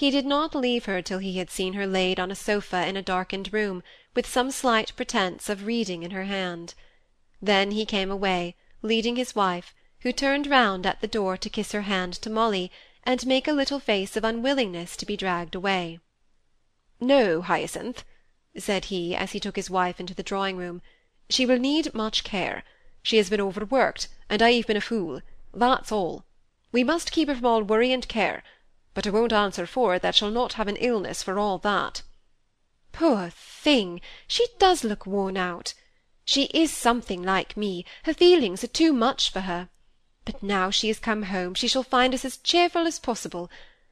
He did not leave her till he had seen her laid on a sofa in a darkened room, with some slight pretence of reading in her hand. Then he came away, leading his wife, who turned round at the door to kiss her hand to Molly, and make a little face of unwillingness to be dragged away. "No, Hyacinth," said he, as he took his wife into the drawing room, "she will need much care. She has been overworked, and I've been a fool, that's all. We must keep her from all worry and care but I won't answer for it that she'll not have an illness for all that." Poor thing! she does look worn out. She is something like me, her feelings are too much for her. But now she has come home, she shall find us as cheerful as possible.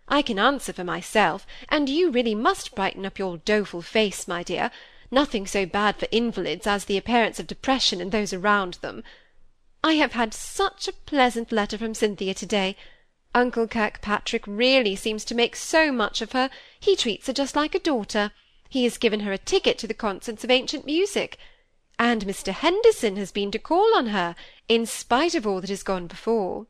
I can answer for myself, and you really must brighten up your doleful face, my dear. Nothing so bad for invalids as the appearance of depression in those around them. I have had such a pleasant letter from Cynthia to-day. Uncle Kirkpatrick really seems to make so much of her, he treats her just like a daughter. He has given her a ticket to the concerts of ancient music. And Mr. Henderson has been to call on her, in spite of all that has gone before.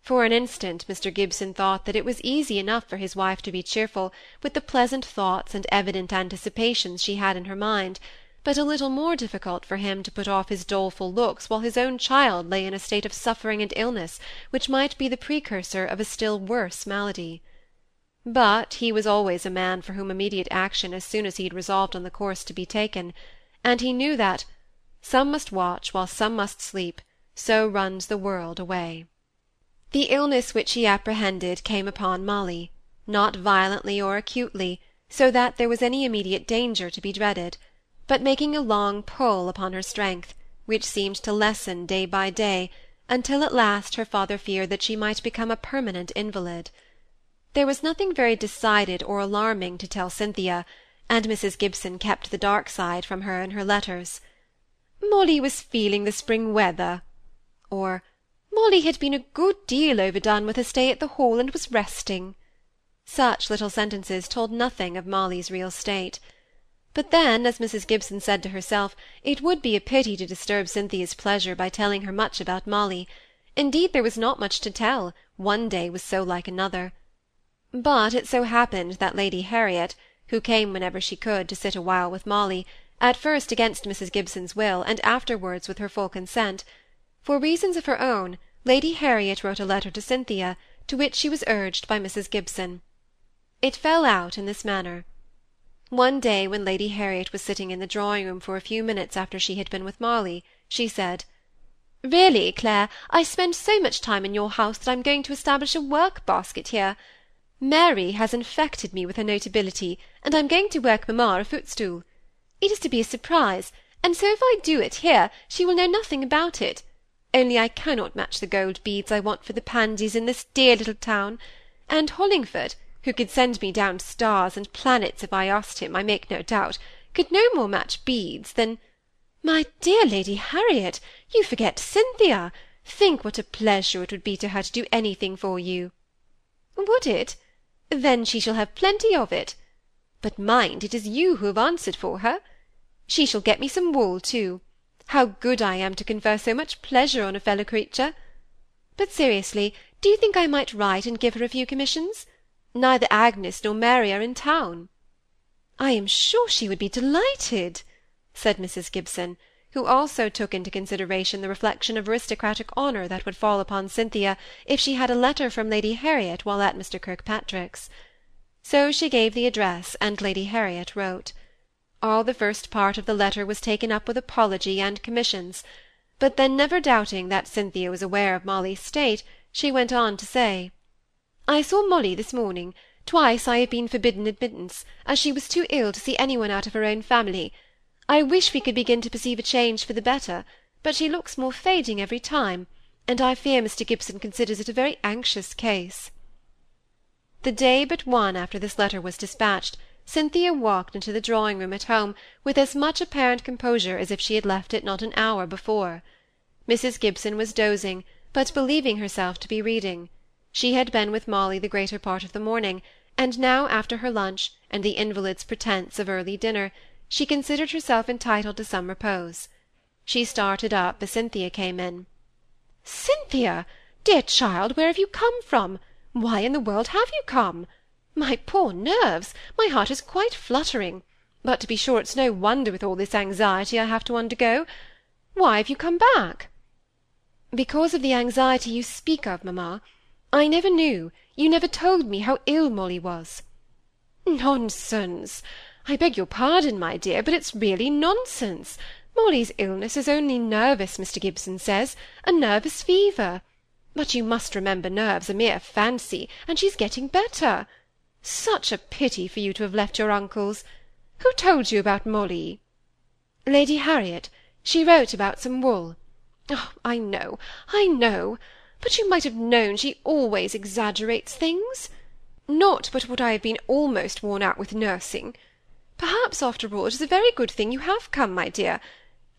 For an instant Mr. Gibson thought that it was easy enough for his wife to be cheerful, with the pleasant thoughts and evident anticipations she had in her mind, but a little more difficult for him to put off his doleful looks while his own child lay in a state of suffering and illness which might be the precursor of a still worse malady. But he was always a man for whom immediate action as soon as he had resolved on the course to be taken, and he knew that some must watch while some must sleep, so runs the world away. The illness which he apprehended came upon Molly, not violently or acutely, so that there was any immediate danger to be dreaded but making a long pull upon her strength, which seemed to lessen day by day, until at last her father feared that she might become a permanent invalid. There was nothing very decided or alarming to tell Cynthia, and Mrs. Gibson kept the dark side from her in her letters. Molly was feeling the spring weather, or Molly had been a good deal overdone with her stay at the Hall and was resting. Such little sentences told nothing of Molly's real state. But then, as Mrs. Gibson said to herself, it would be a pity to disturb Cynthia's pleasure by telling her much about Molly. Indeed, there was not much to tell, one day was so like another. But it so happened that Lady Harriet, who came whenever she could to sit a while with Molly, at first against Mrs. Gibson's will, and afterwards with her full consent, for reasons of her own, Lady Harriet wrote a letter to Cynthia, to which she was urged by Mrs. Gibson. It fell out in this manner. One day, when Lady Harriet was sitting in the drawing room for a few minutes after she had been with Molly, she said, "Really, Clare, I spend so much time in your house that I'm going to establish a work basket here. Mary has infected me with her notability, and I'm going to work mamma a footstool. It is to be a surprise, and so if I do it here, she will know nothing about it. Only I cannot match the gold beads I want for the pansies in this dear little town; and Hollingford, who could send me down stars and planets if I asked him, I make no doubt, could no more match beads than My dear Lady Harriet, you forget Cynthia. Think what a pleasure it would be to her to do anything for you. Would it? Then she shall have plenty of it. But mind, it is you who have answered for her. She shall get me some wool too. How good I am to confer so much pleasure on a fellow creature! But seriously, do you think I might write and give her a few commissions? Neither Agnes nor Mary are in town." "I am sure she would be delighted," said Mrs. Gibson, who also took into consideration the reflection of aristocratic honour that would fall upon Cynthia if she had a letter from Lady Harriet while at Mr. Kirkpatrick's. So she gave the address, and Lady Harriet wrote. All the first part of the letter was taken up with apology and commissions, but then never doubting that Cynthia was aware of Molly's state, she went on to say, I saw Molly this morning. Twice I have been forbidden admittance, as she was too ill to see any one out of her own family. I wish we could begin to perceive a change for the better, but she looks more fading every time, and I fear Mr. Gibson considers it a very anxious case. The day but one after this letter was dispatched, Cynthia walked into the drawing-room at home with as much apparent composure as if she had left it not an hour before. Mrs. Gibson was dozing, but believing herself to be reading. She had been with Molly the greater part of the morning, and now after her lunch, and the invalid's pretence of early dinner, she considered herself entitled to some repose. She started up as Cynthia came in. "Cynthia! Dear child, where have you come from? Why in the world have you come? My poor nerves! My heart is quite fluttering. But to be sure it's no wonder with all this anxiety I have to undergo. Why have you come back?" "Because of the anxiety you speak of, mamma. I never knew, you never told me how ill Molly was." "Nonsense! I beg your pardon, my dear, but it's really nonsense. Molly's illness is only nervous, Mr. Gibson says, a nervous fever. But you must remember nerves are mere fancy, and she's getting better. Such a pity for you to have left your uncle's. Who told you about Molly?" "Lady Harriet. She wrote about some wool." Oh, I know, I know; but you might have known she always exaggerates things. Not but what I have been almost worn out with nursing. Perhaps, after all, it is a very good thing you have come, my dear.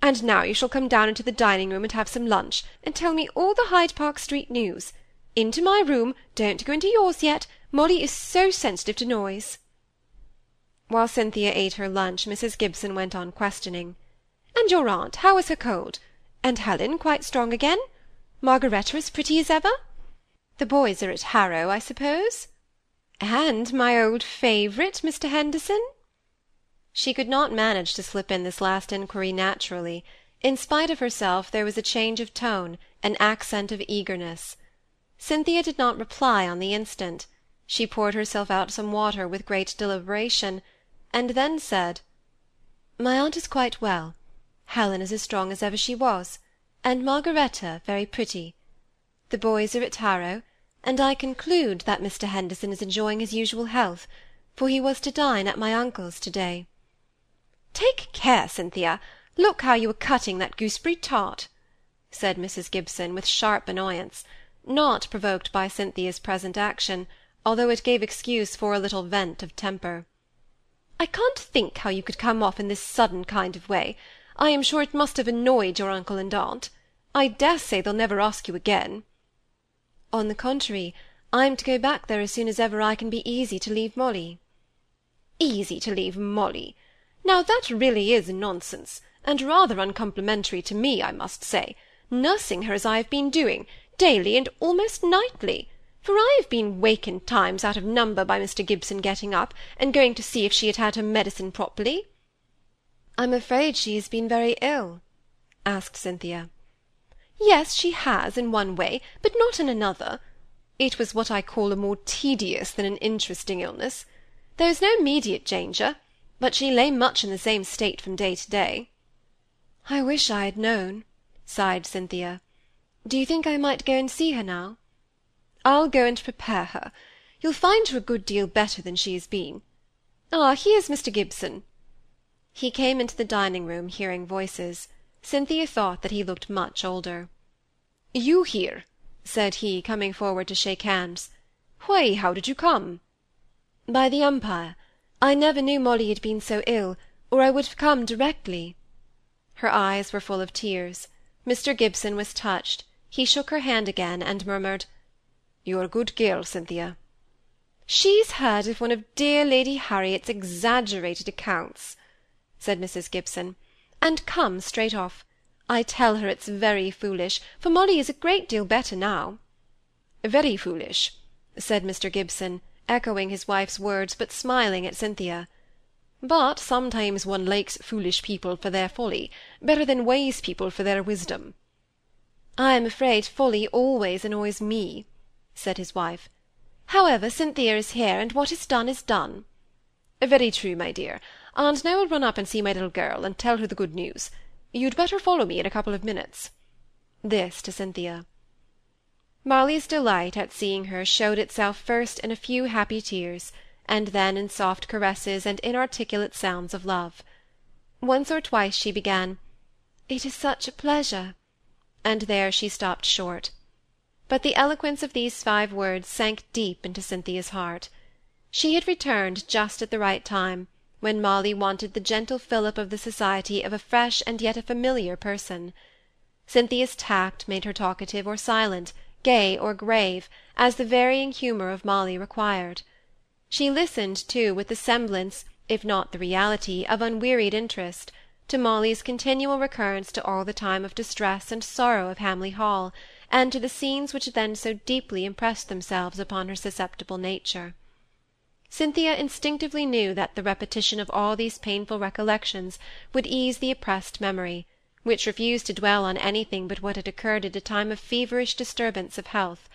And now you shall come down into the dining room and have some lunch, and tell me all the Hyde Park Street news. Into my room, don't go into yours yet. Molly is so sensitive to noise. While Cynthia ate her lunch, Mrs. Gibson went on questioning. "And your aunt, how is her cold? And Helen quite strong again? Margaretta as pretty as ever? The boys are at Harrow, I suppose? And my old favourite, Mr. Henderson?" She could not manage to slip in this last inquiry naturally. In spite of herself, there was a change of tone, an accent of eagerness. Cynthia did not reply on the instant. She poured herself out some water with great deliberation and then said, "My aunt is quite well. Helen is as strong as ever she was, and Margaretta very pretty. The boys are at Harrow, and I conclude that Mr. Henderson is enjoying his usual health, for he was to dine at my uncle's to-day." "Take care, Cynthia! Look how you are cutting that gooseberry tart," said Mrs. Gibson, with sharp annoyance, not provoked by Cynthia's present action, although it gave excuse for a little vent of temper. I can't think how you could come off in this sudden kind of way. I am sure it must have annoyed your uncle and aunt. I dare say they'll never ask you again." "On the contrary, I'm to go back there as soon as ever I can be easy to leave Molly." "Easy to leave Molly! Now that really is nonsense, and rather uncomplimentary to me, I must say, nursing her as I have been doing, daily and almost nightly for I have been wakened times out of number by Mr. Gibson getting up, and going to see if she had had her medicine properly." "I'm afraid she has been very ill?" asked Cynthia. "Yes, she has, in one way, but not in another. It was what I call a more tedious than an interesting illness. There was no immediate danger, but she lay much in the same state from day to day." "I wish I had known," sighed Cynthia. "Do you think I might go and see her now?" I'll go and prepare her. You'll find her a good deal better than she has been. Ah, here's Mr. Gibson." He came into the dining-room, hearing voices. Cynthia thought that he looked much older. "You here?" said he, coming forward to shake hands. "Why, how did you come?" "By the Umpire. I never knew Molly had been so ill, or I would have come directly." Her eyes were full of tears. Mr. Gibson was touched. He shook her hand again, and murmured, you're a good girl, Cynthia." "She's heard of one of dear Lady Harriet's exaggerated accounts," said Mrs. Gibson, "and come straight off. I tell her it's very foolish, for Molly is a great deal better now." "Very foolish," said Mr. Gibson, echoing his wife's words, but smiling at Cynthia. "But sometimes one likes foolish people for their folly, better than wise people for their wisdom." "I am afraid folly always annoys me," said his wife. "However, Cynthia is here, and what is done is done." "Very true, my dear. And now I'll run up and see my little girl, and tell her the good news. You'd better follow me in a couple of minutes." This to Cynthia. Molly's delight at seeing her showed itself first in a few happy tears, and then in soft caresses and inarticulate sounds of love. Once or twice she began, "It is such a pleasure," and there she stopped short but the eloquence of these five words sank deep into Cynthia's heart. She had returned just at the right time, when Molly wanted the gentle fillip of the society of a fresh and yet a familiar person. Cynthia's tact made her talkative or silent, gay or grave, as the varying humour of Molly required. She listened, too, with the semblance, if not the reality, of unwearied interest, to Molly's continual recurrence to all the time of distress and sorrow of Hamley Hall, and to the scenes which then so deeply impressed themselves upon her susceptible nature. Cynthia instinctively knew that the repetition of all these painful recollections would ease the oppressed memory, which refused to dwell on anything but what had occurred at a time of feverish disturbance of health.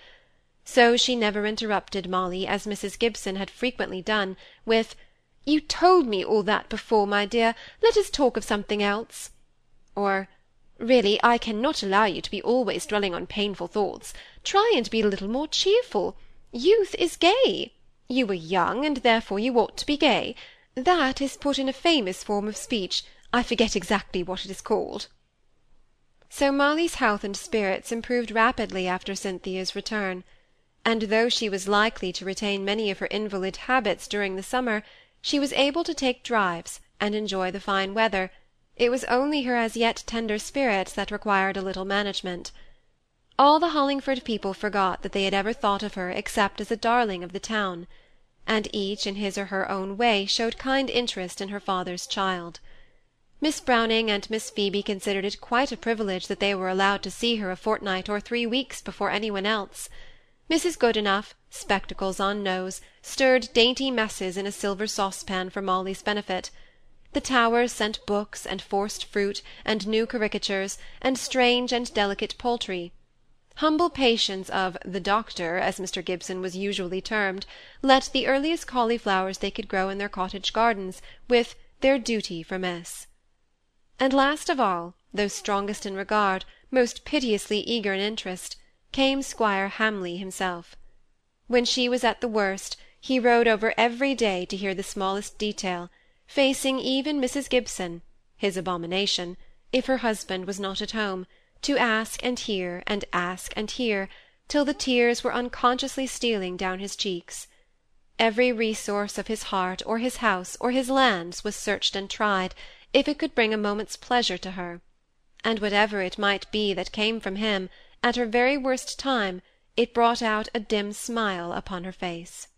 So she never interrupted Molly, as Mrs. Gibson had frequently done, with "You told me all that before, my dear, let us talk of something else," or "Really, I cannot allow you to be always dwelling on painful thoughts. Try and be a little more cheerful. Youth is gay. You are young, and therefore you ought to be gay. That is put in a famous form of speech, I forget exactly what it is called." So Molly's health and spirits improved rapidly after Cynthia's return; and though she was likely to retain many of her invalid habits during the summer, she was able to take drives, and enjoy the fine weather, it was only her as yet tender spirits that required a little management. All the Hollingford people forgot that they had ever thought of her except as a darling of the town; and each, in his or her own way, showed kind interest in her father's child. Miss Browning and Miss Phoebe considered it quite a privilege that they were allowed to see her a fortnight or three weeks before any one else. Mrs. Goodenough, spectacles on nose, stirred dainty messes in a silver saucepan for Molly's benefit. The Towers sent books, and forced fruit, and new caricatures, and strange and delicate poultry. Humble patients of the doctor, as Mr. Gibson was usually termed, let the earliest cauliflowers they could grow in their cottage gardens, with their duty for Miss. And last of all, though strongest in regard, most piteously eager in interest, came Squire Hamley himself. When she was at the worst, he rode over every day to hear the smallest detail, facing even Mrs. Gibson, his abomination, if her husband was not at home to ask and hear, and ask and hear, till the tears were unconsciously stealing down his cheeks. Every resource of his heart, or his house, or his lands was searched and tried, if it could bring a moment's pleasure to her; and whatever it might be that came from him, at her very worst time, it brought out a dim smile upon her face.